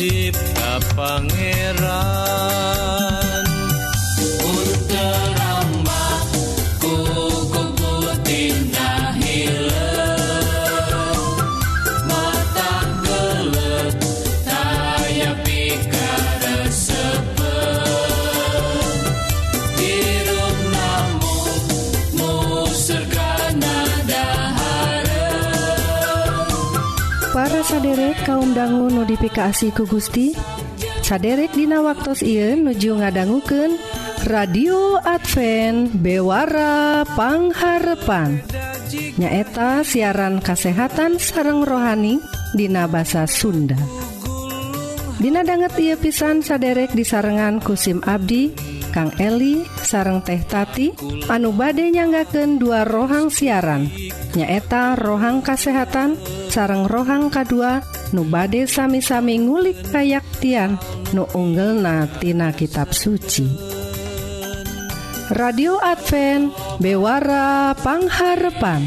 cipta Pangeran kaum dangu notifikasi ku Gusti saderek Dina waktu Ieu nuju ngadangguken radio Advent bewarapangharpan nyaeta siaran kasehatan sareng rohani Dina bahasa Sunda. Dina banget ia pisan saderek disarengan kusim Abdi Kang Eli sareng teh tati anu bade nyanggaken dua rohang siaran. Nyaeta rohang kasehatan sareng rohang K2 nu bade sami-sami ngulik kayaktian nu unggel natina kitab suci. Radio Advent bewarapangharepan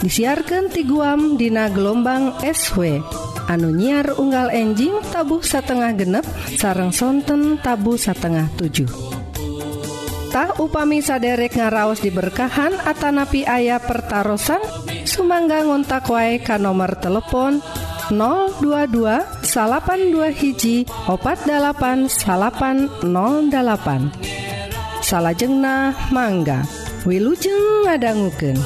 disiarkan ti guam Dina gelombang SW anu nyiar unggal enjing tabuh satengah genep sarang sonten tabu satengah 7 upami saderek ngaraos diberkahan Atanapi ayah pertaran Sumangga ngontak wae ka nomor telepon 022 82 hiji opat 8808 salahjengna mangga Wilujeng ngadangguken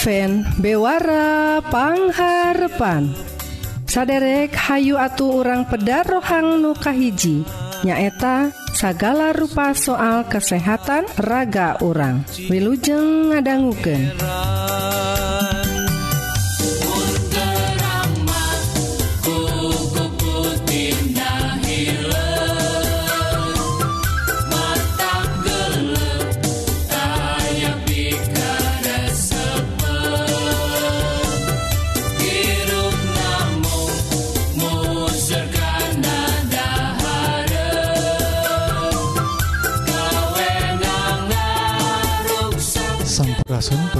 Advance bewara pangharpan. Saderek Hayu atuh urang pedar rohang nukahiji nyaeta sagala rupa soal kesehatan raga orang wilujeng ngadangguken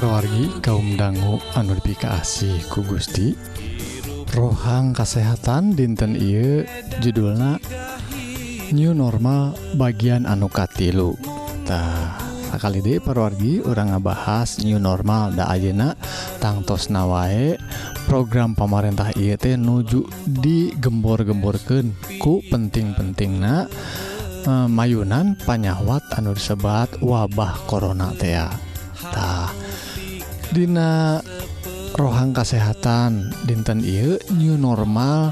wargi kaum dangu anu keasih ku Gusti. Rohang kesehatan dinten I judulna new normal bagian anukatiilutah kali De perwargi orang ngebahas new normal da Ayeuna tangtos nawae program pemarintah IET nuju digembor-gemborken ku penting-penting na eh, mayunan panyawat anu disebat wabah Corona tea. Tah Dina rohang kesehatan dinten I new normal.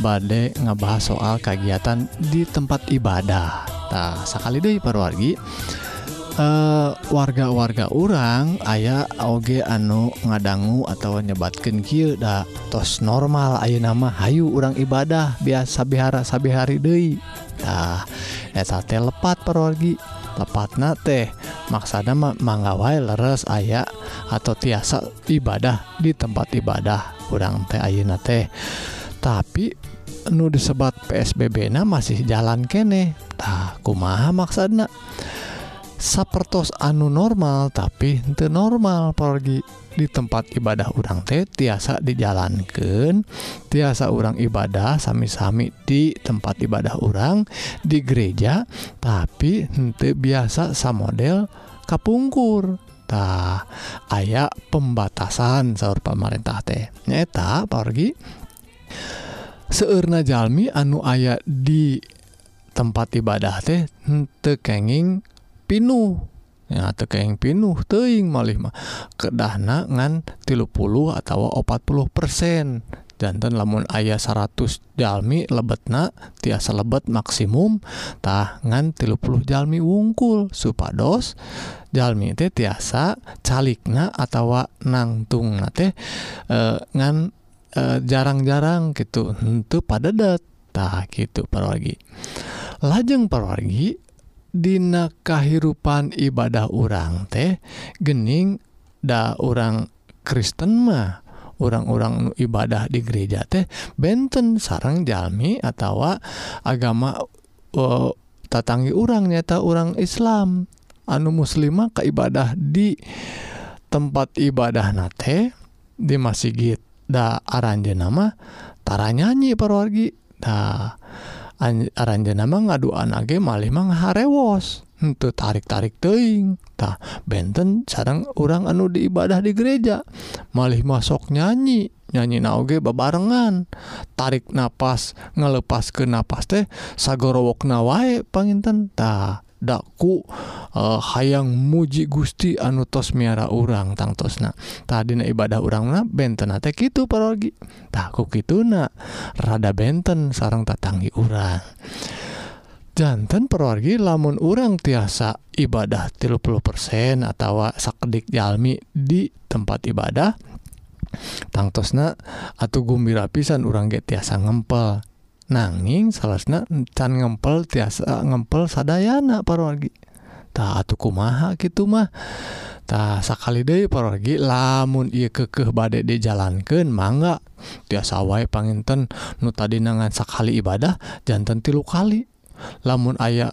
Badai ngebahas soal kegiatan di tempat ibadah. Tak sekali deh perwargi. Eh, warga-warga uh, orang ayaah Oge anu ngadanggu atau nyebatkan da tos normal Ayo nama Hayu orang ibadah biasa bihara sabihari Dei nah, lepat perwargi. tepatna teh maksana manggawai leres aya atau tiasa ibadah di tempat ibadah. Kurang teh Ayeuna teh. Tapi nu disebat PSBB na masih jalan kene. Tak kumaha maksana? Sapertos anu normal tapi ente normal pergi di tempat ibadah urang teh tiasa dijalankan tiasa orang ibadah sami-sami di tempat ibadah orang di gereja tapi ente biasa sa model kapungkur. Tah aya pembatasan sahur pemerintah teh. Nyata pergi seurna Jalmi anu ayat di tempat ibadah teh ente kenging pinuh. ya tekeng pinuh teing malih mah kedahna ngan tilu puluh atau opat puluh persen. Jantan lamun ayah 100 jalmi lebetna tiasa lebet maksimum tah ngan tilu puluh jalmi wungkul. Supados jalmi teh tiasa calikna atau nangtung teh e, ngan e, jarang-jarang e, gitu untuk pada dat tah gitu parwargi. Lajeng parwargi Dina kahirupan ibadah urang teh gening da orang Kristen mah orang-orang ibadah di gereja teh benten sarang Jami atau agama uh, tatangi orang nyata orang Islam. Anu muslimah ke ibadah di tempat ibadah nate di masjid da aranjenama tara nyanyi perwargi dah nama ngadu anage mah harewos untuk tarik-tarik teingtah benten sarang orang anu di ibadah di gereja. Malih masuk nyanyi. Nyanyi nauge bebarengan tarik napas ngelepas ke napas teh sagorowokna wae pangintentah daku uh, eh, hayang muji Gusti anu tos miara urang tangtosna tadi ibadah urangna benten itu parogi. Takku gituna rada benten sarang tatanggi urang. Jantan perwargi lamun urang tiasa ibadah tilu puluh persen atau sakdik jalmi di tempat ibadah tangtosna atau gumbira pisan urang get tiasa ngempel. nanging salah can ngempel tiasa eh, ngempel sadayana parorgi tak tuh kumaha gitu mah? Tak sakali deh parorgi lamun iya kekeh badai dijalankan mangga tiasa wae panginten nu tadi nangan sakali ibadah jantan tilu kali. Lamun ayah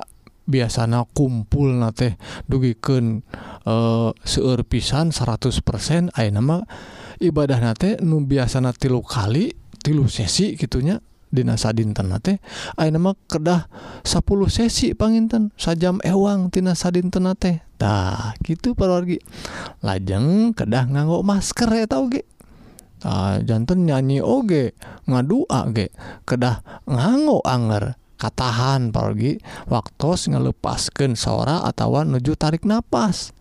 biasanya kumpul na teh dugiken e, eh, seueur pisan 100% aya nama ibadah nate nu biasana tilu kali tilu sesi gitunya Sadinten kedah 10 sesi panginten sajam ewangtina Sadinten tehtah gitu pergi lajeng kedah nganggo masker ya tau ge. Uh, jantan nyanyi oge ngadua ge kedah nganggo anger. Katahan pergi waktu ngelepaskan sora atau nuju tarik nafas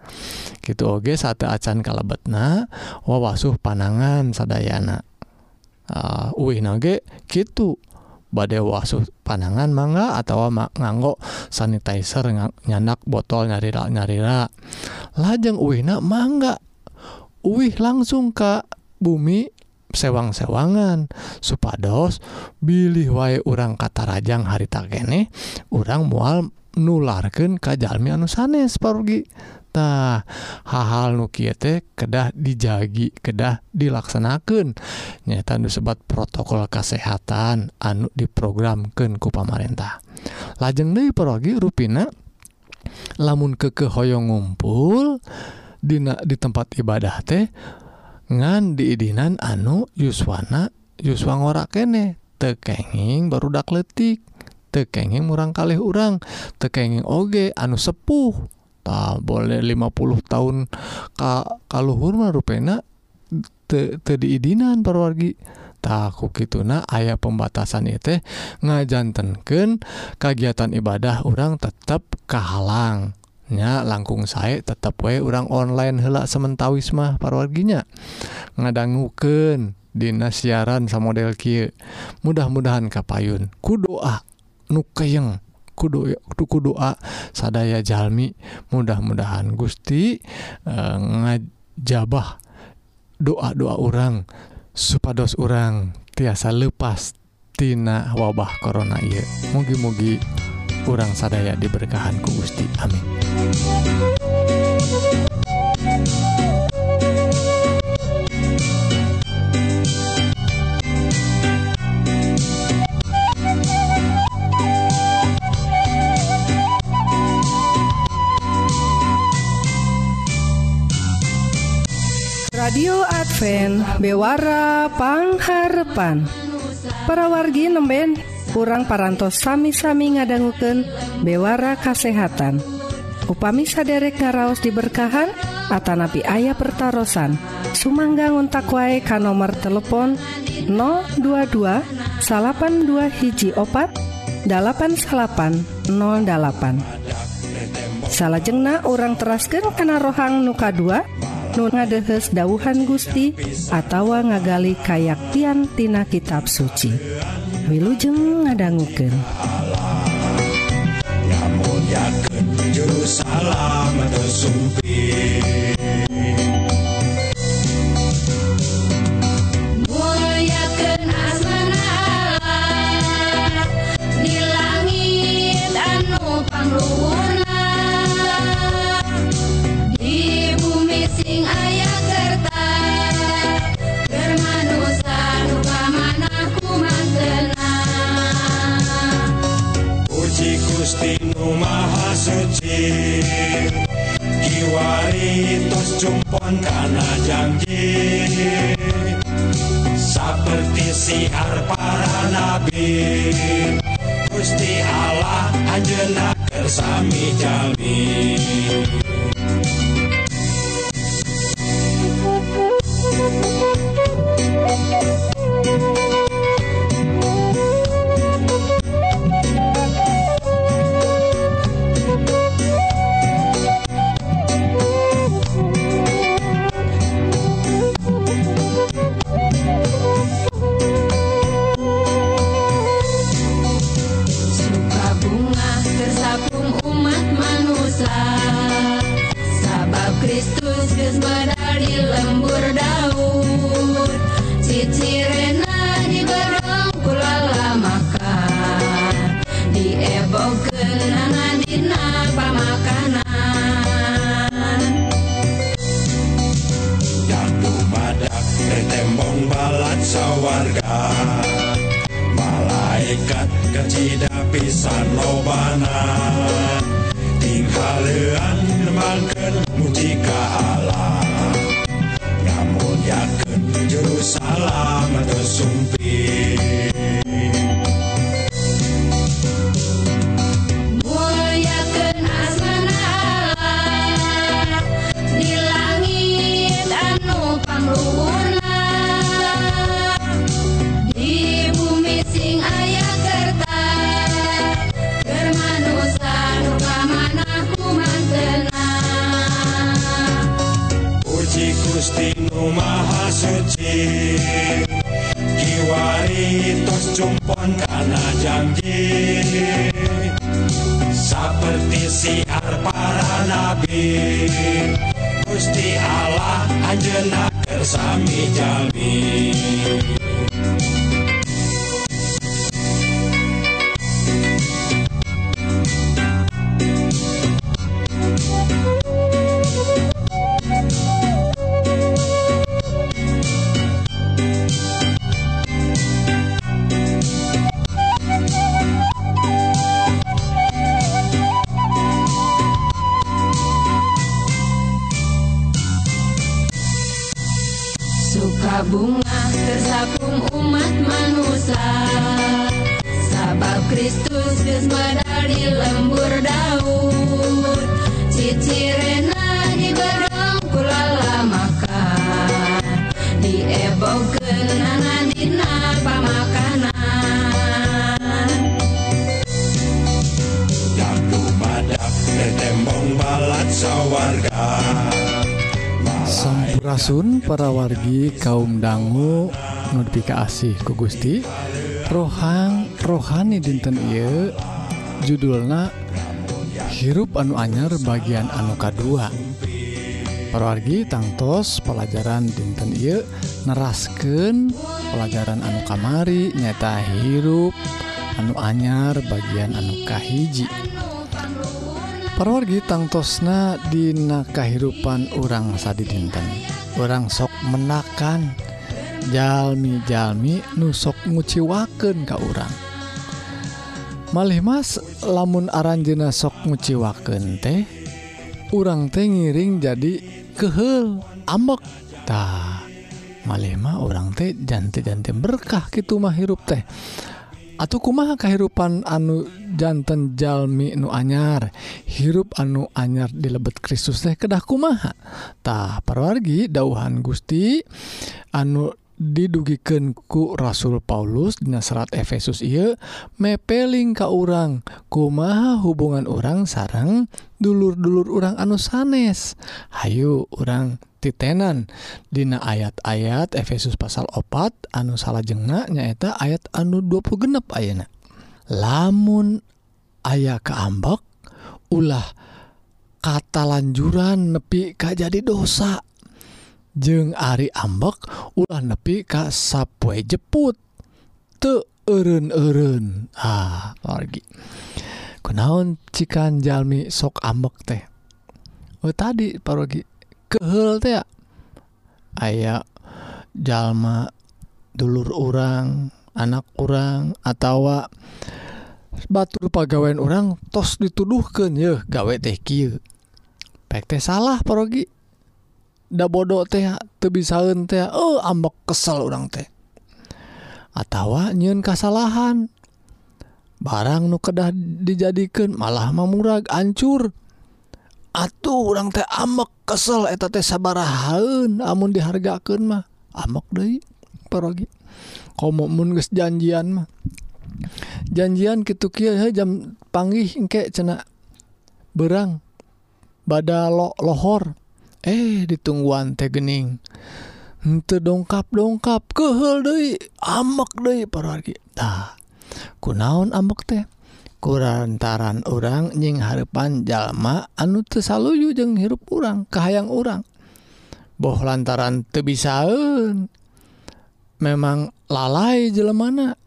gitu oge satu acan kalebetna wawasuh panangan sadayana. uh, nage gitu badai wasuh panangan mangga atau nganggo sanitizer nyandak nyanak botol nyarira nyarira. Lajeng uwihna mangga. Uwih langsung ke bumi sewang-sewangan. Supados bilih wae urang kata rajang harita kene urang mual nularkan kajalmi anu sanes parugi eta hal-hal nukiete kedah dijagi kedah dilaksanakan nyata disebat protokol kesehatan anu diprogramkan ku pamarentah. Lajeng dari perogi ruina lamun kekehoyong ngumpul Dina di tempat ibadah teh ngan diidinan anu Yuswana Yuswa ngora kene. Tekenging barudak letik tekenging murang kalih urang tekenging oge anu sepuh. tah boleh 50 tahun ka kalluhur mah rupena te, te diidinan perwargi. Takku gitu nah ayah pembatasan itu ngajantenken kegiatan ibadah orang tetap kehalangnya langkung saya tetap wae orang online helak sementawis mah parwarginya. Ngadangguken Dinas siaran sama model Ki mudah-mudahan kapayun. Kudoa nukeyeng tuku doa sadaya Jalmi. Mudah-mudahan Gusti e, ngajabah doa-doa orang supados orang tiasa lepastina wabah korona ye mugi-mugi kurang sadaya diberkahan ku Gusti. Amin. radio Advent bewarapangharpan para wargi nemben kurang parantos sami-sami ngadangguken bewara kasehatan. Upami saderek ngaraos diberkahan Atanapi ayah pertaran Sumangga ngontak wae ka nomor telepon 022 82 hiji opat 8808 salahjengna orang terasken kana rohang nuka 2 nu ngadehes dauhan Gusti atawa ngagali kayaktiantina kitab suci. Wilujeng ngadangguken ya salam tos jumpon kana janji. Seperti siar para nabi. Gusti Allah anjena kersami jami pembalat sawarga malaikat kecida pisan lobana. Tingkalan makan mujika Allah. Namun yakin juru salam tersumpi suci Kiwari tos jumpon karena janji Seperti siar para nabi Gusti Allah anjena kersami jami rasun para wargi kaum dangu notifikasi ku Gusti. Rohang rohani dinten I judulna hirup anu anyar bagian anu K2 perwargi tangtos pelajaran dinten I nerasken pelajaran anu kamari nyata hirup anu anyar bagian anu Kahiji. Perwargi tangtosna Dina kehidupan orang sadi dinten. orang sok menakan. Jalmi-jalmi nusok nguciwaken ke orang malih Mas lamun aranjena sok nguciwaken teh urang teh ngiring jadi kehel ambektah malema orang teh janti-janti berkah gitu mah hirup teh. atau kumaha kehidupan anu jantan Jalmi nu anyar? Hirup anu anyar dilebet Kristus teh kedah kumahatah perwargi dauhan Gusti anu didugikan ku Rasul Paulus dina serat Efesus ia mepeling ka urang. Kumaha hubungan orang sarang dulur-dulur orang anu sanes? Hayu orang titenan. Dina ayat-ayat Efesus pasal opat anu salah jengak nyaeta ayat anu 20 genep ayana lamun aya keambak ulah kata lanjuran nepi ka jadi dosa. jeung Ari ambek ulah nepi ka sapue jeput. Te eureun-eureun. Ah wargi. Kunaon cikan jalmi sok ambek teh? Oh tadi parogi kehel teh aya jalma dulur orang anak orang atau batur pagawean orang tos dituduhkan ya gawe teh kieu. Pek teh salah parogi da bodoh teh teu bisaeun teh oh ambek kesel orang teh. Atawa nyun kesalahan barang nu kedah dijadikan malah mamurag ancur. Atuh orang teh ambek kesel eta teh sabarahaun amun dihargakan mah. Amok deh parogi. Komomun geus janjian mah. Janjian kitu kieu jam panggih engke cenah berang bada lo lohor. eh ditungguan teh gening. Henteu dongkap dongkap kehel Dei amak parogi tah kunaon ambek teh? Kurantaran orang nying harepan jalma anu tesaluyu jeung hirup urang kahayang urang. Boh lantaran tebisaun memang lalai jelemana.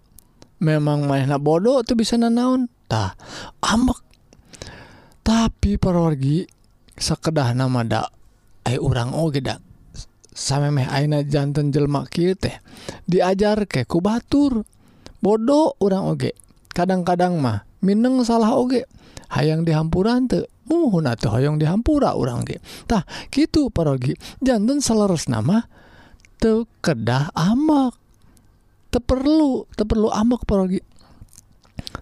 Memang mainna bodoh tuh bisa nanaontah ambek tapi perwargi sekedah nama dak Eh, orang Ogedak sampai Aina jantan jelma teh diajar ke ku Batur. Bodoh orang oge kadang-kadang mah Mineng salah oge. Hayang dihampuran tuh muhun atau hayang dihampura orang ge. Tah gitu parogi jantan seleres nama teu kedah amak. Teperlu teu perlu amak parogi.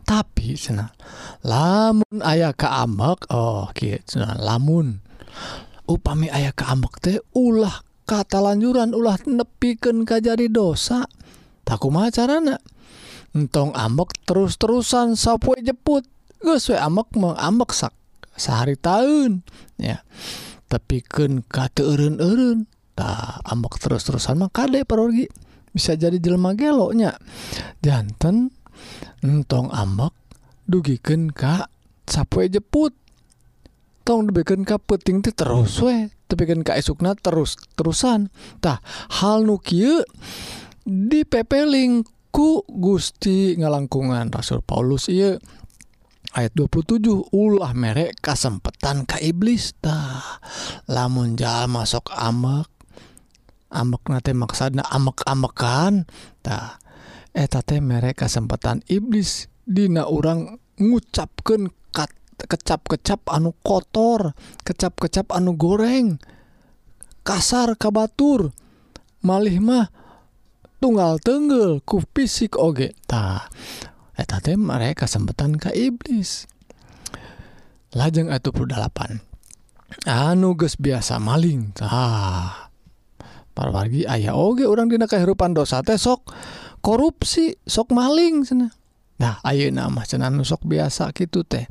Tapi cenah lamun ayah ke amak oh gitu lamun. Upami ayah ke amak teh ulah kata lanjuran ulah nepikeun kajari dosa. Tak kumaha carana entong ambek terus-terusan sapue jeput. Geus we ambek mah ambek sak sehari tahun ya. Tapi kan kata eureun-eureun tah ambek terus-terusan mah kade parogi bisa jadi jelema geloknya janten entong ambek dugikeun ka sapue jeput tong dibikin ke peting tuh terus we. Tepikan ke esukna terus terusan. Tah hal nukiu dipepeling ku Gusti ngalangkungan Rasul Paulus iya ayat 27 ulah merek kesempatan ka iblis. Tah lamun jalma masuk amek amek nate maksana amek-amekan. Tah eta teh merek kesempatan iblis. Dina orang ngucapkan kecap-kecap anu kotor kecap-kecap anu goreng. Kasar kabatur malih mah tunggal tenggel ku fisik ogetah mereka kesempatan ke iblis. Lajeng atau perdalapan anuges biasa maling. Ah parwargi ayah oge orang dina kehidupan dosa teh sok korupsi sok maling sana Nah Ayo nama anu sok biasa gitu teh.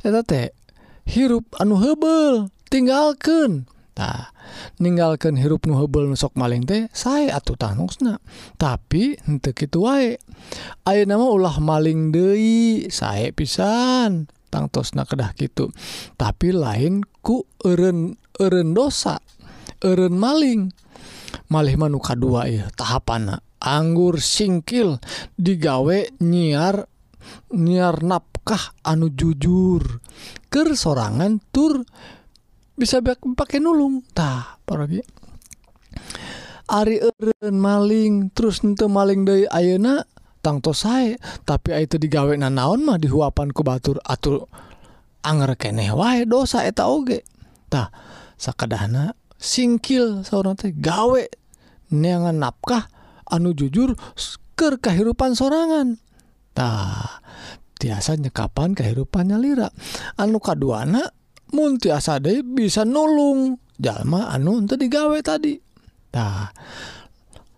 Eta teh hirup anu hebel tinggalkan tah meninggalkan hirup nu hebel nusok maling teh saya atuh tanungsna tapi untuk gitu wae Ayo nama ulah maling Dei saya pisan tangtosna kedah gitu tapi lain ku eren eren dosa eren maling. Malih manuka dua ya tahapan anggur singkil digawe nyiar nyiar nafkah anu jujur. Ke sorangan tur bisa pakai nulungtah paragi Ari Eren maling terus ente maling dari Ayeuna tangto saya tapi itu digawe na naon mah dihuapan ku batur atur anger keneh wae dosa eta oge. Tah sakadahna singkil saurang teh gawe neangan nafkah anu jujur ker kehidupan soranganntah tiasa nyekapan kehidupannya lra anu kaduana muntiasa De bisa nulung. Jalma anu untuk digawe taditah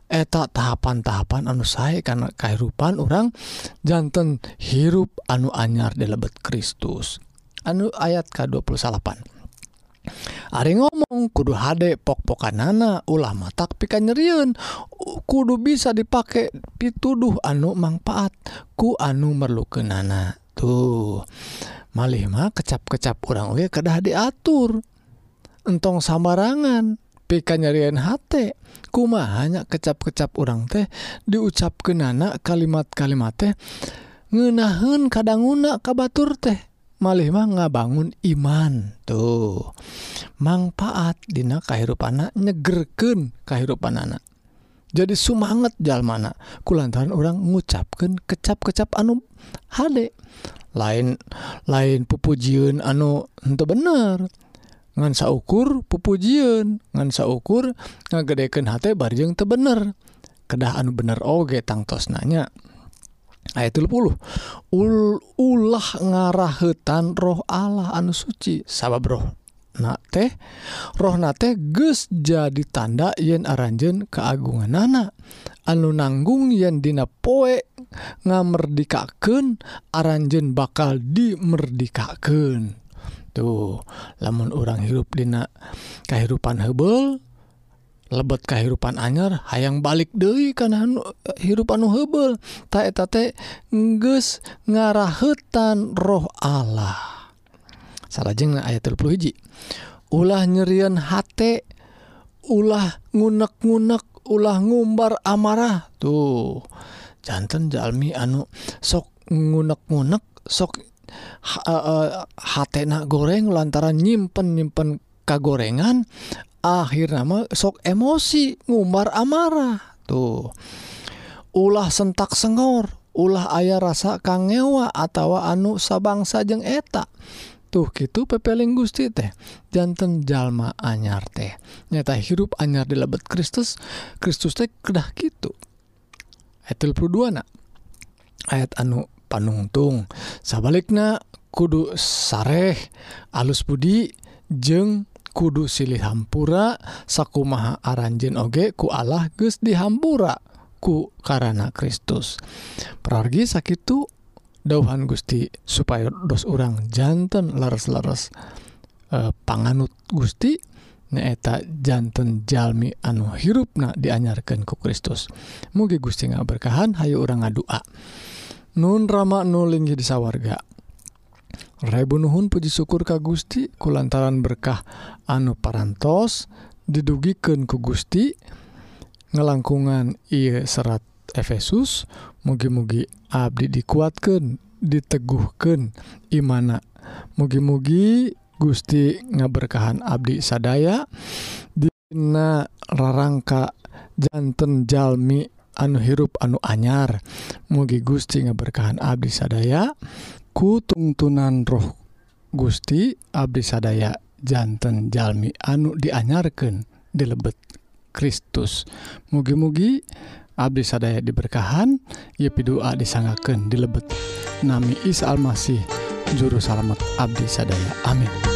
eta tahapan-tahapan anu saya karena kehidupan orang jantan hirup anu anyar dilebet Kristus. Anu ayat ke 28 Ari ngomong kudu HD pokpokan nana ulama tak pika nyeriun kudu bisa dipakai pituduh anu manfaat ku anu merluken nana tuh malima kecap-kecap orang oke kedah diatur. Entong samarangan pika nyarian hate. Kuma hanya kecap-kecap orang teh diucap ke nana kalimat-kalimat teh ngenahun kadang nguna kabatur teh. malmah ngabangun iman tuh. Manfaat Dina kehidupan nyegerken kehidupan anak jadi sumangat jalmana. Kulantaran orang ngucapkan kecap-kecap anu HD lain lain pupujiun anu untuk bener. Ngansa ukur pupujiun ngansa ukur ngagedeken H barjeng te bener. Kedah anu bener oge tangtos nanya puluh. Ul ulah ngarahetan roh Allah anu suci. Sabab roh na teh rohna teh ges jadi tanda yen aranjen keagungan nana anu nanggung yen dina poe ngamerdikaken aranjen bakal dimerdikaken tuh lamun orang hirup dina kehidupan hebel lebet kehidupan anyar hayang balik Dewi karena hirup anu hebel taeta ngarahutan roh Allah. Salahjeng ayat hiji. Ulah nyerian hate ulah ngunek-ngunek ulah ngumbar amarah. Tuh jantan Jalmi anu sok ngunek-ngunek sok uh, eh, eh, hatena goreng lantaran nyimpen nyimpen kagorengan akhirnya sok emosi ngumbar amarah. Tuh. Ulah sentak sengor ulah ayah rasa kangewa atau anu sabangsa jeng eta. Tuh gitu pepeling Gusti teh. Jantan jalma anyar teh. Nyata hirup anyar di lebet Kristus Kristus teh kedah gitu ayat 22 nak ayat anu panungtung. Sabalikna kudu sareh alus budi jeng kudu silih hampura sakumaha aranjen oge ku Allah geus dihampura ku karena Kristus. Pergi sakitu dauhan Gusti supaya dos orang jantan leres-leres e, eh, panganut Gusti nyaeta jantan jalmi anu hirupna dianyarkan ku Kristus. Mugi Gusti nggak berkahan Hayu orang ngadua. Nun rama nulingi disawarga Rebunuhun puji syukur ka Gusti kulantaran berkah anu parantos didugiken ku Gusti. Ngelangkungan ia serat Efesus mugi-mugi Abdi dikuatkan diteguhkan imana. Mugi-mugi Gusti ngaberkahan Abdi sadaya Dina rarangka jantan Jalmi anu hirup anu anyar. Mugi Gusti ngaberkahan Abdi sadaya ku tungtunan roh Gusti Abdi sadaya jantan Jalmi anu dianyarkan dilebet Kristus. Mugi-mugi Abdi sadaya diberkahan Yepi doa disangaken dilebet. Nami Isa Almasih juru salamet Abdi sadaya. Amin.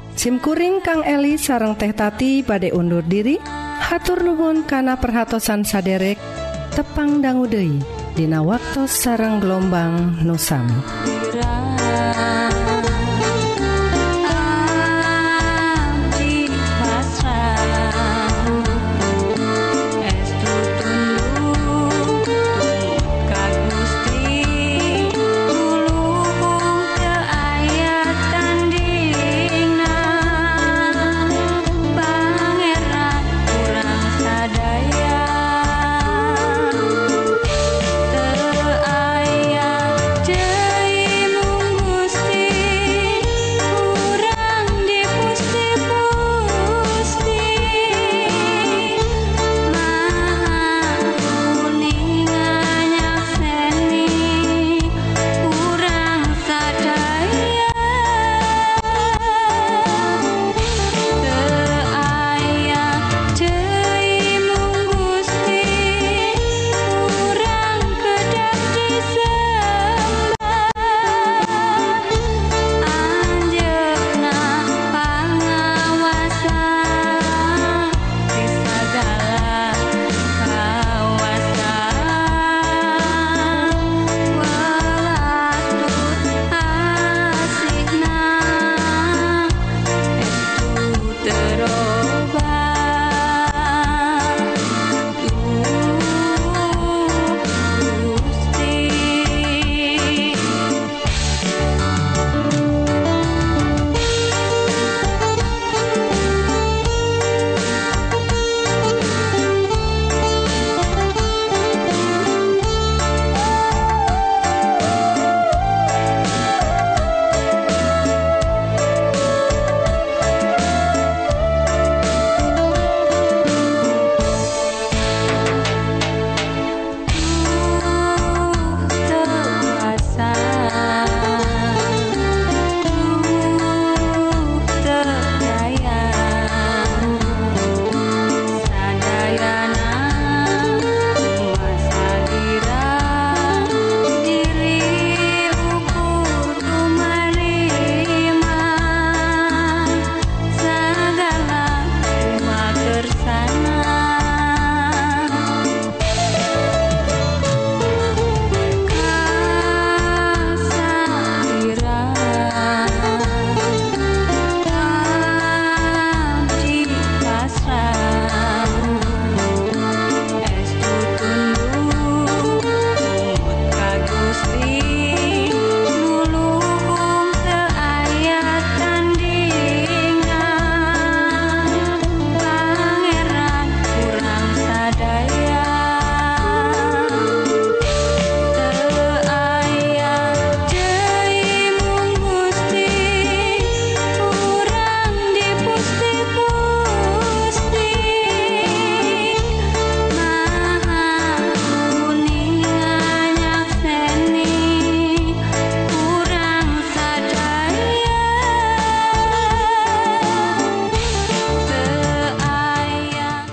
SIMkuring Kang Eli sareng teh tati bade undur diri. Hatur Nuhun kana perhatsan saderek tepang danggudehi Dina waktu sareng gelombang Nusantara